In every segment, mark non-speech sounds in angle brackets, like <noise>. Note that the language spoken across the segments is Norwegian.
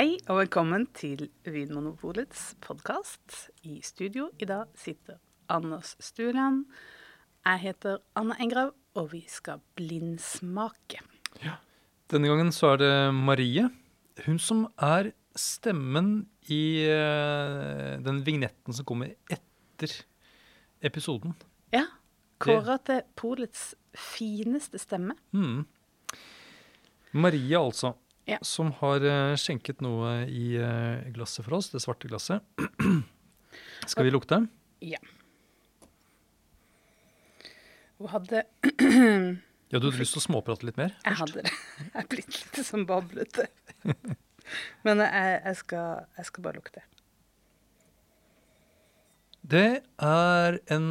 Hei og velkommen til Vinmonopolets podkast. I studio i dag sitter Anders Stuland. Jeg heter Anna Engrav, og vi skal blindsmake. Ja. Denne gangen så er det Marie. Hun som er stemmen i eh, den vignetten som kommer etter episoden. Ja, Kåra til polets fineste stemme. Mm. Marie, altså. Ja. Som har eh, skjenket noe i eh, glasset for oss, det svarte glasset. <clears throat> Skal vi lukte? Ja. Hun hadde Ja, du hadde lyst til å småprate litt mer? Jeg hadde det. <laughs> Jeg er blitt litt sånn bablete. <laughs> Men jeg, jeg, skal, jeg skal bare lukte. Det er en,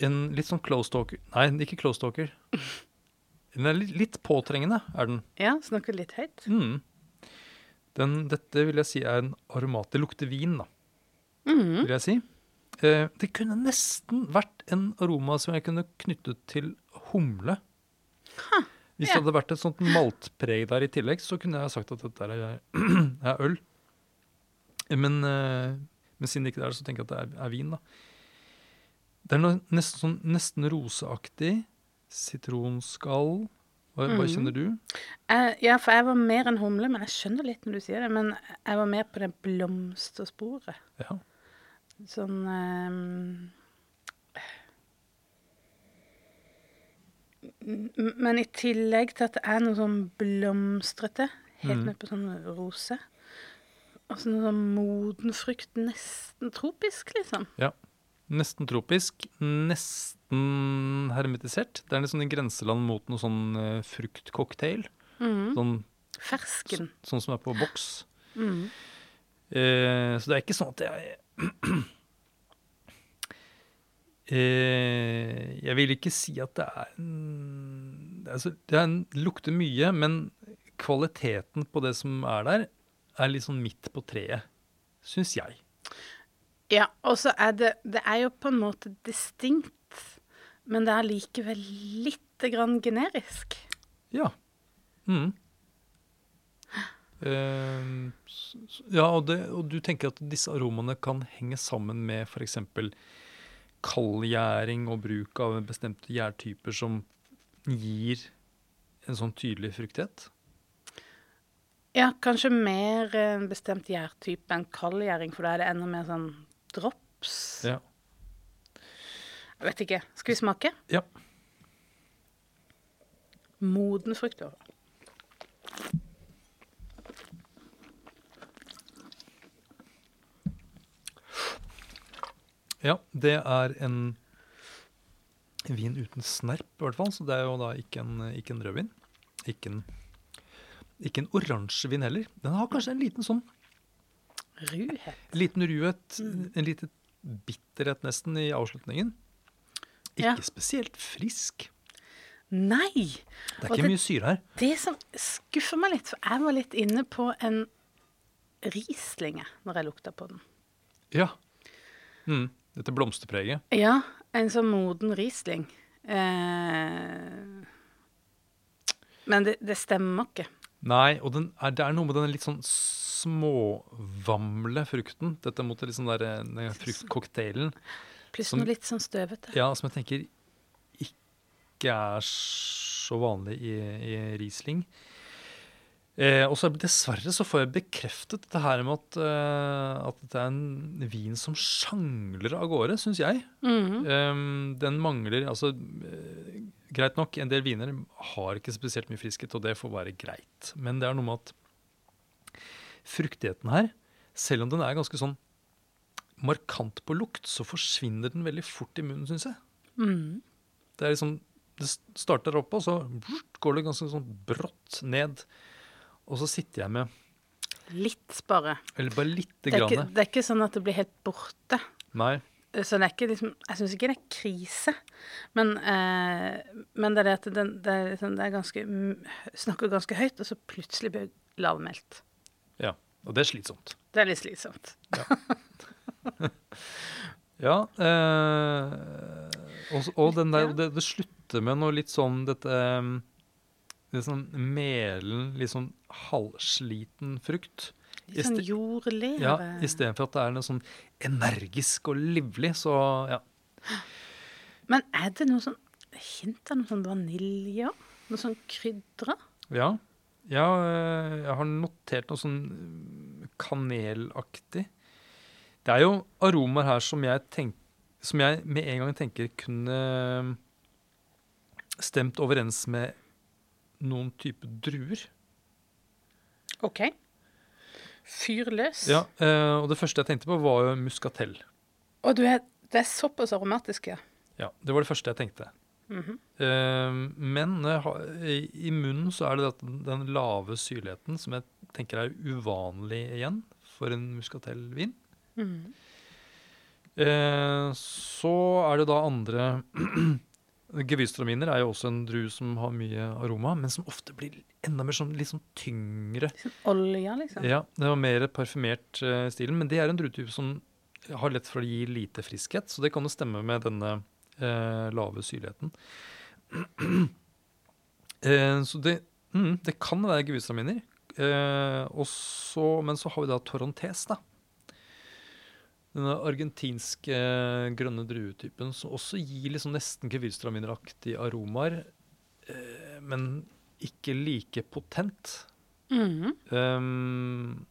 en litt sånn close talker Nei, ikke close talker. Den er litt, påtrengende, er den. Ja, snakker litt høyt. Mm. Den, dette vil jeg si er en aromat. Det lukter vin, da, mm. vil jeg si. Eh, det kunne nesten vært en aroma som jeg kunne knyttet til humle. Hvis det hadde vært et sånt maltpreg der i tillegg, så kunne jeg sagt at dette er, <clears throat> er øl. Men, eh, men siden det ikke er det, så tenker jeg at det er, er vin, da. Det er noe nesten, sånn, nesten roseaktig. Sitronskall. Hva, hva Mhm. kjenner du? Uh, ja, for jeg var mer enn humle, men jeg skjønner litt når du sier det. Men jeg var mer på det blomstersporet. Ja. Sånn uh, Men i tillegg til at det er noe sånn blomstrete, helt mm. ned på sånn rose Og sånn, sånn moden frukt, nesten tropisk, liksom. Nesten tropisk, nesten hermetisert. Det er liksom en grenseland mot noe sånn eh, fruktcocktail. Mm. Sånn, Fersken. sånn som er på boks. Mm. Eh, så det er ikke sånn at jeg <clears throat> eh, Jeg vil ikke si at det er en, det er så- Det er en, lukter mye, men kvaliteten på det som er der, er litt sånn midt på treet, syns jeg. Ja, og så er det Det er jo på en måte distinkt, men det er likevel lite grann generisk. Ja. Mm. Eh, s- ja, og, det, og du tenker at disse aromaene kan henge sammen med f.eks. kaldgjæring og bruk av bestemte gjærtyper som gir en sånn tydelig fruktighet? Ja, kanskje mer en bestemt gjærtype enn kaldgjæring, for da er det enda mer sånn drops. Ja. Jeg vet ikke. Skal vi smake? Ja. Moden frukt. da. ja, det er en vin uten snerp, i hvert fall. Så det er jo da ikke en, ikke en rødvin. Ikke en, ikke en oransjevin heller. Den har kanskje en liten sånn Ruhet. Liten ruhet, Mm. en liten bitterhet nesten i avslutningen. Ikke Ja. spesielt frisk. Nei! Det er ikke det- mye syre her. Det som skuffer meg litt, for jeg var litt inne på en rislinge når jeg lukta på den. Ja. Mm. Dette blomsterpreget. Ja, en sånn moden Riesling. Eh, men det, det stemmer ikke. Nei, og den er, det er noe med den litt sånn småvamle frukten. Dette mot liksom der, den fruktcocktailen. Pluss noe litt sånn støvete. Ja, som jeg tenker ikke er så vanlig i, i Riesling. Eh, og så dessverre så får jeg bekreftet dette her med at, eh, at det er en vin som sjangler av gårde, syns jeg. Mm -hmm. eh, den mangler altså eh, Greit nok, en del viner har ikke spesielt mye friskhet, og det får være greit. Men det er noe med at fruktigheten her, selv om den er ganske sånn markant på lukt, så forsvinner den veldig fort i munnen, syns jeg. Mm. Det er liksom Det starter oppe, og så går det ganske sånn brått ned. Og så sitter jeg med Litt bare. Eller bare lite ikke, grann. det er ikke sånn at det blir helt borte. Nei. Så det er ikke liksom Jeg syns ikke det er krise. Men, eh, men det er det at den, det, er liksom, det er ganske Snakker ganske høyt, og så plutselig blir det lavmælt. Ja. Og det er slitsomt. Det er litt slitsomt. Ja. <laughs> Eh, og, og den der, det, det slutter med noe litt sånn dette litt sånn melen, litt sånn halvsliten frukt. Litt sånn jordleve. Ja, Istedenfor at det er noe sånn energisk og livlig, så ja. Men er det noe sånn hint av noe sånn vanilje? Noe sånn krydder? Ja, ja øh, jeg har notert noe sånn øh, kanelaktig. Det er jo aromaer her som jeg, tenk, som jeg med en gang tenker kunne øh, stemt overens med noen type druer. OK. Fyr løs. Ja, øh, og det første jeg tenkte på var jo muskatell. Å, du er, det er såpass aromatisk, ja. Ja, det var det første jeg tenkte. Mhm. -hmm. men har, i, munnen så er det den, lave syrligheten som jeg tenker er uvanlig igjen for en muskatellvin. Mm -hmm. så er det da andre <clears throat> Gevystraminer er jo også en drue som har mye aroma, men som ofte blir enda mer sånn, litt sånn tyngre. Sånn olje, liksom. Ja, det var mer parfymert uh, stilen, men det er en druetype som har lett for å gi lite friskhet, så det kan jo stemme med denne eh, lave syrligheten. <clears throat> eh, så det, mm, det kan være gewürztraminer. Eh, men så har vi da Torontes, da. Denne argentinske eh, grønne druetypen som også gir liksom nesten gewürztramineraktige aromaer, eh, men ikke like potent. Mm -hmm. um,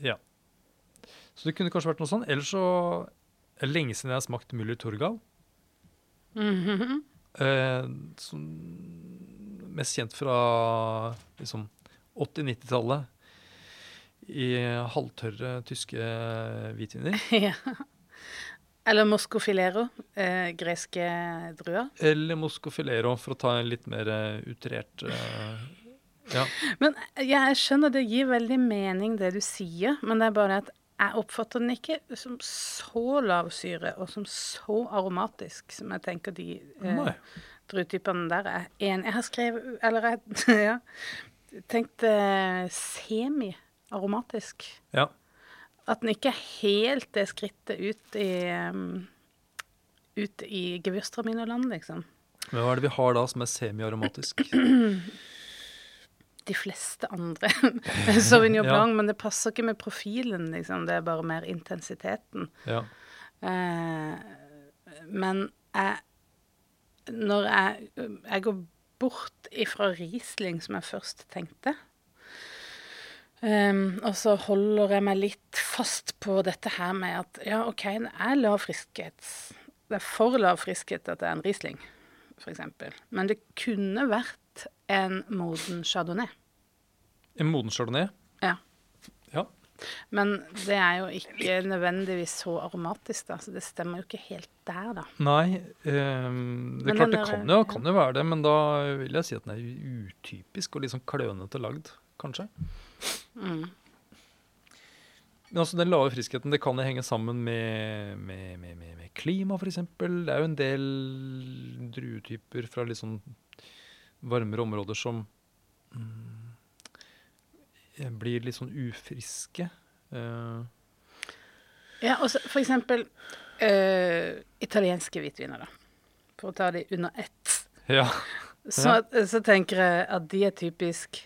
ja. Så det kunne kanskje vært noe sånn. Ellers så er det lenge siden jeg har smakt Müller Torgau. Mhm. Eh, som mest kjent fra liksom 80-90-tallet. I halvtørre tyske hvitviner. <laughs> ja. Eller Moscofilero, eh, greske druer. Eller Moscofilero, for å ta en litt mer eh, utrert eh, Ja. <laughs> Men jeg skjønner det gir veldig mening, det du sier, men det er bare at jeg oppfatter den ikke som så lav syre og som så aromatisk som jeg tenker de eh, druetypene der er. En, jeg har skrevet Eller jeg <laughs> ja, tenkt eh, semi-aromatisk. Ja. At den ikke er helt det skrittet ut i um, ut i Gewürztraminer-land, liksom. Men hva er det vi har da som er semiaromatisk? <clears throat> de fleste andre <laughs> Sauvignon Ja. Blanc, men det passer ikke med profilen, liksom. Det er bare mer intensiteten. Ja. Eh, men jeg Når jeg, jeg går bort ifra Riesling, som jeg først tenkte, Um, og så holder jeg meg litt fast på dette her med at ja, OK, det er lav friskhet. Det er for lav friskhet at det er en Riesling, f.eks. Men det kunne vært en moden chardonnay. En moden chardonnay? Ja. Ja. Men det er jo ikke nødvendigvis så aromatisk, da, så det stemmer jo ikke helt der, da. Nei, ehm, det Men er klart det kan jo, kan jo være det, men da vil jeg si at den er utypisk og litt sånn klønete lagd, kanskje. Mm. Men altså den lave friskheten det kan henge sammen med, med, med, med, med klima, f.eks. Det er jo en del druetyper fra litt sånn varmere områder som mm, blir litt sånn ufriske. Uh. Ja, og for eksempel uh, italienske hvitviner, da. For å ta de under ett. ja. Så, så tenker jeg at de er typisk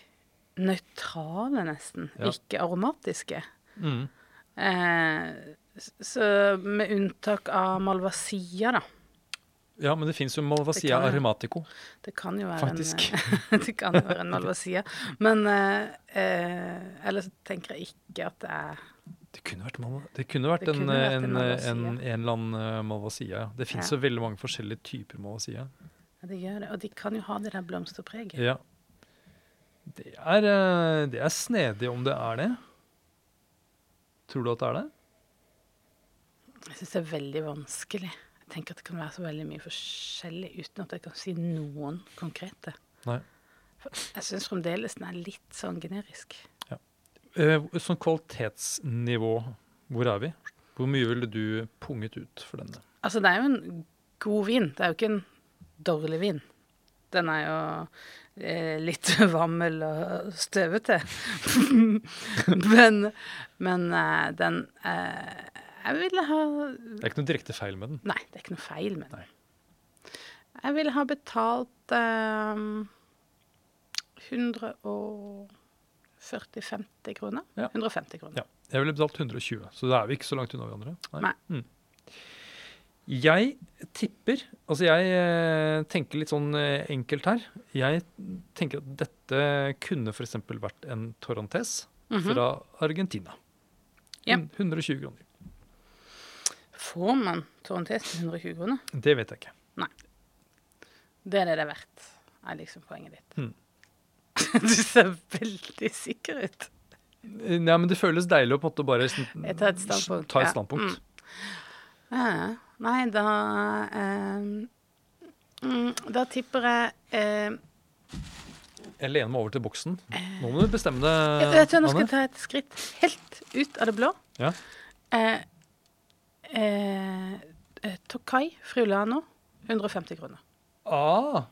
nøytrale, nesten. Ja. Ikke aromatiske. Mm. Eh, så med unntak av Malvasia, da. Ja, men det fins jo Malvasia Det kan aromatico. Det kan jo være Faktisk. en <laughs> Det kan jo være en Malvasia. Men eh, eh, ellers tenker jeg ikke at det er Det kunne vært, det kunne vært, Det en, kunne vært en en, en, Malvasia. en, eller annen eh, Malvasia. Det fins Ja. jo veldig mange forskjellige typer Malvasia. Ja, det gjør det. Og de kan jo ha det der blomsterpreget. Ja. Det er, eh, det er snedig om det er det. Tror du at det er det? Jeg syns det er veldig vanskelig. Jeg tenker at det kan være så veldig mye forskjellig uten at jeg kan si noen konkrete. Nei. For jeg syns fremdeles den er litt sånn generisk. Eh, sånn kvalitetsnivå, hvor er vi? Hvor mye ville du punget ut for denne? Altså, det er jo en god vin. Det er jo ikke en dårlig vin. Den er jo eh, litt <laughs> vammel og støvete. <laughs> men men eh, den eh, Jeg ville ha Det er ikke noe direkte feil med den. Nei, det er ikke noe feil med Nei. den. Jeg ville ha betalt eh, 140-50 kroner. Ja. 150 kroner. Ja. Jeg ville betalt 120, så da er vi ikke så langt unna hverandre. Nei. Mm. Jeg tipper Altså, jeg eh, tenker litt sånn eh, enkelt her. Jeg tenker at dette kunne f.eks. vært en Torrantes -hmm. fra Argentina. Ja. 120 kroner. Får man Torrentes til 120 kroner? Det vet jeg ikke. Nei. Det er det det er verdt, er liksom poenget ditt. Mm. <laughs> du ser veldig sikker ut. Ja, men det føles deilig å på en måte bare tar et standpunkt, Ta et ja. standpunkt. Mm. Ja, nei, da eh, mm, Da tipper jeg eh, Jeg lener meg over til boksen. Nå må du bestemme det, jeg jeg tror jeg Nå skal ta et skritt helt ut av det blå. Ja. Eh, eh, eh, Tokai Frulano, 150 kroner. Ah,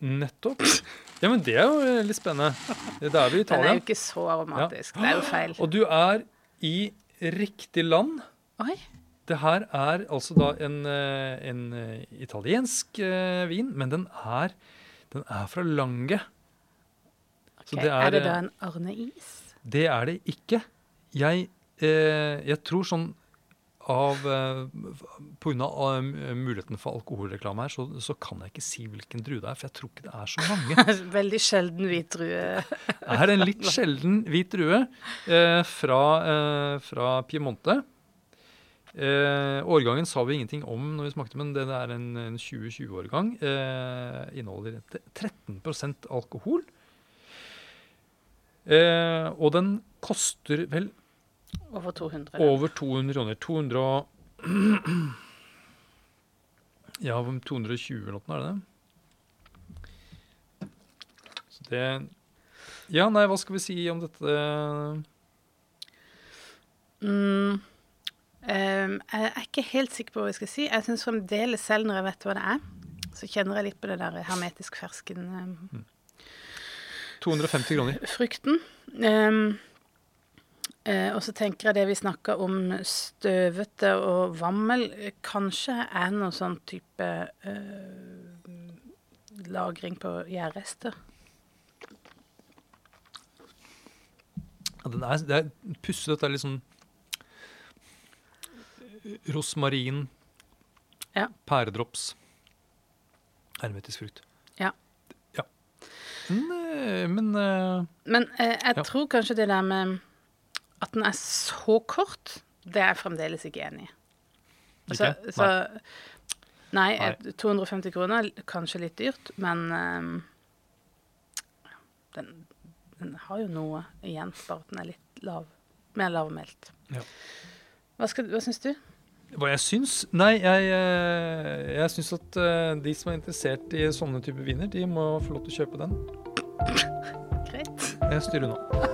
nettopp. Ja, men det er jo eh, litt spennende. Det er vi i Den er jo ikke så aromatisk. Det er jo feil. Og du er i riktig land. Oi. Det her er altså da en, eh, en italiensk vin, men den er, den er fra Lange. Så ok, det er, er, det da en Arne Is? Det er det ikke. Jeg, eh, jeg tror sånn av eh, av eh, muligheten for alkoholreklame her, så, så kan jeg ikke si hvilken drue det er, for jeg tror ikke det er så mange. <laughs> Veldig sjelden hvit drue. <laughs> Det er en litt sjelden hvit drue eh, fra, eh, fra Piemonte. Eh, årgangen sa vi ingenting om når vi smakte, men det er en, en 2020-årgang. Eh, inneholder 13% alkohol. Eh, og den koster vel Over 200. da. over 200 kroner. 200 og <clears throat> Ja, 220 eller noe, er det det? Så det Ja, nei, hva skal vi si om dette? Mm. um, jeg er ikke helt sikker på hva jeg skal si. Jeg syns fremdeles, selv når jeg vet hva det er, så kjenner jeg litt på det der hermetisk fersken um, 250 kroner. Frykten. eh, og så tenker jeg det vi snakka om støvete og vammel, eh, kanskje er noe sånn type eh, lagring på gjærrester. Ja, den er, det er pussig. Det er litt sånn rosmarin, Ja. pæredrops, hermetisk frukt. Ja. ja. Men, eh, men eh, Men eh, jeg Ja. tror kanskje det der med at den er så kort, det er jeg fremdeles ikke enig i. Altså, Ikke? så, nei, Nei. 250 kroner er kanskje litt dyrt, men um, den, den har jo noe igjen, bare at den er litt lav. Mer lavmælt. Ja. Hva, skal- hva syns du? Hva jeg syns? Nei, jeg, eh, jeg syns at eh, de som er interessert i sånne typer viner, de må få lov til å kjøpe den. <laughs> Greit. Jeg styrer unna.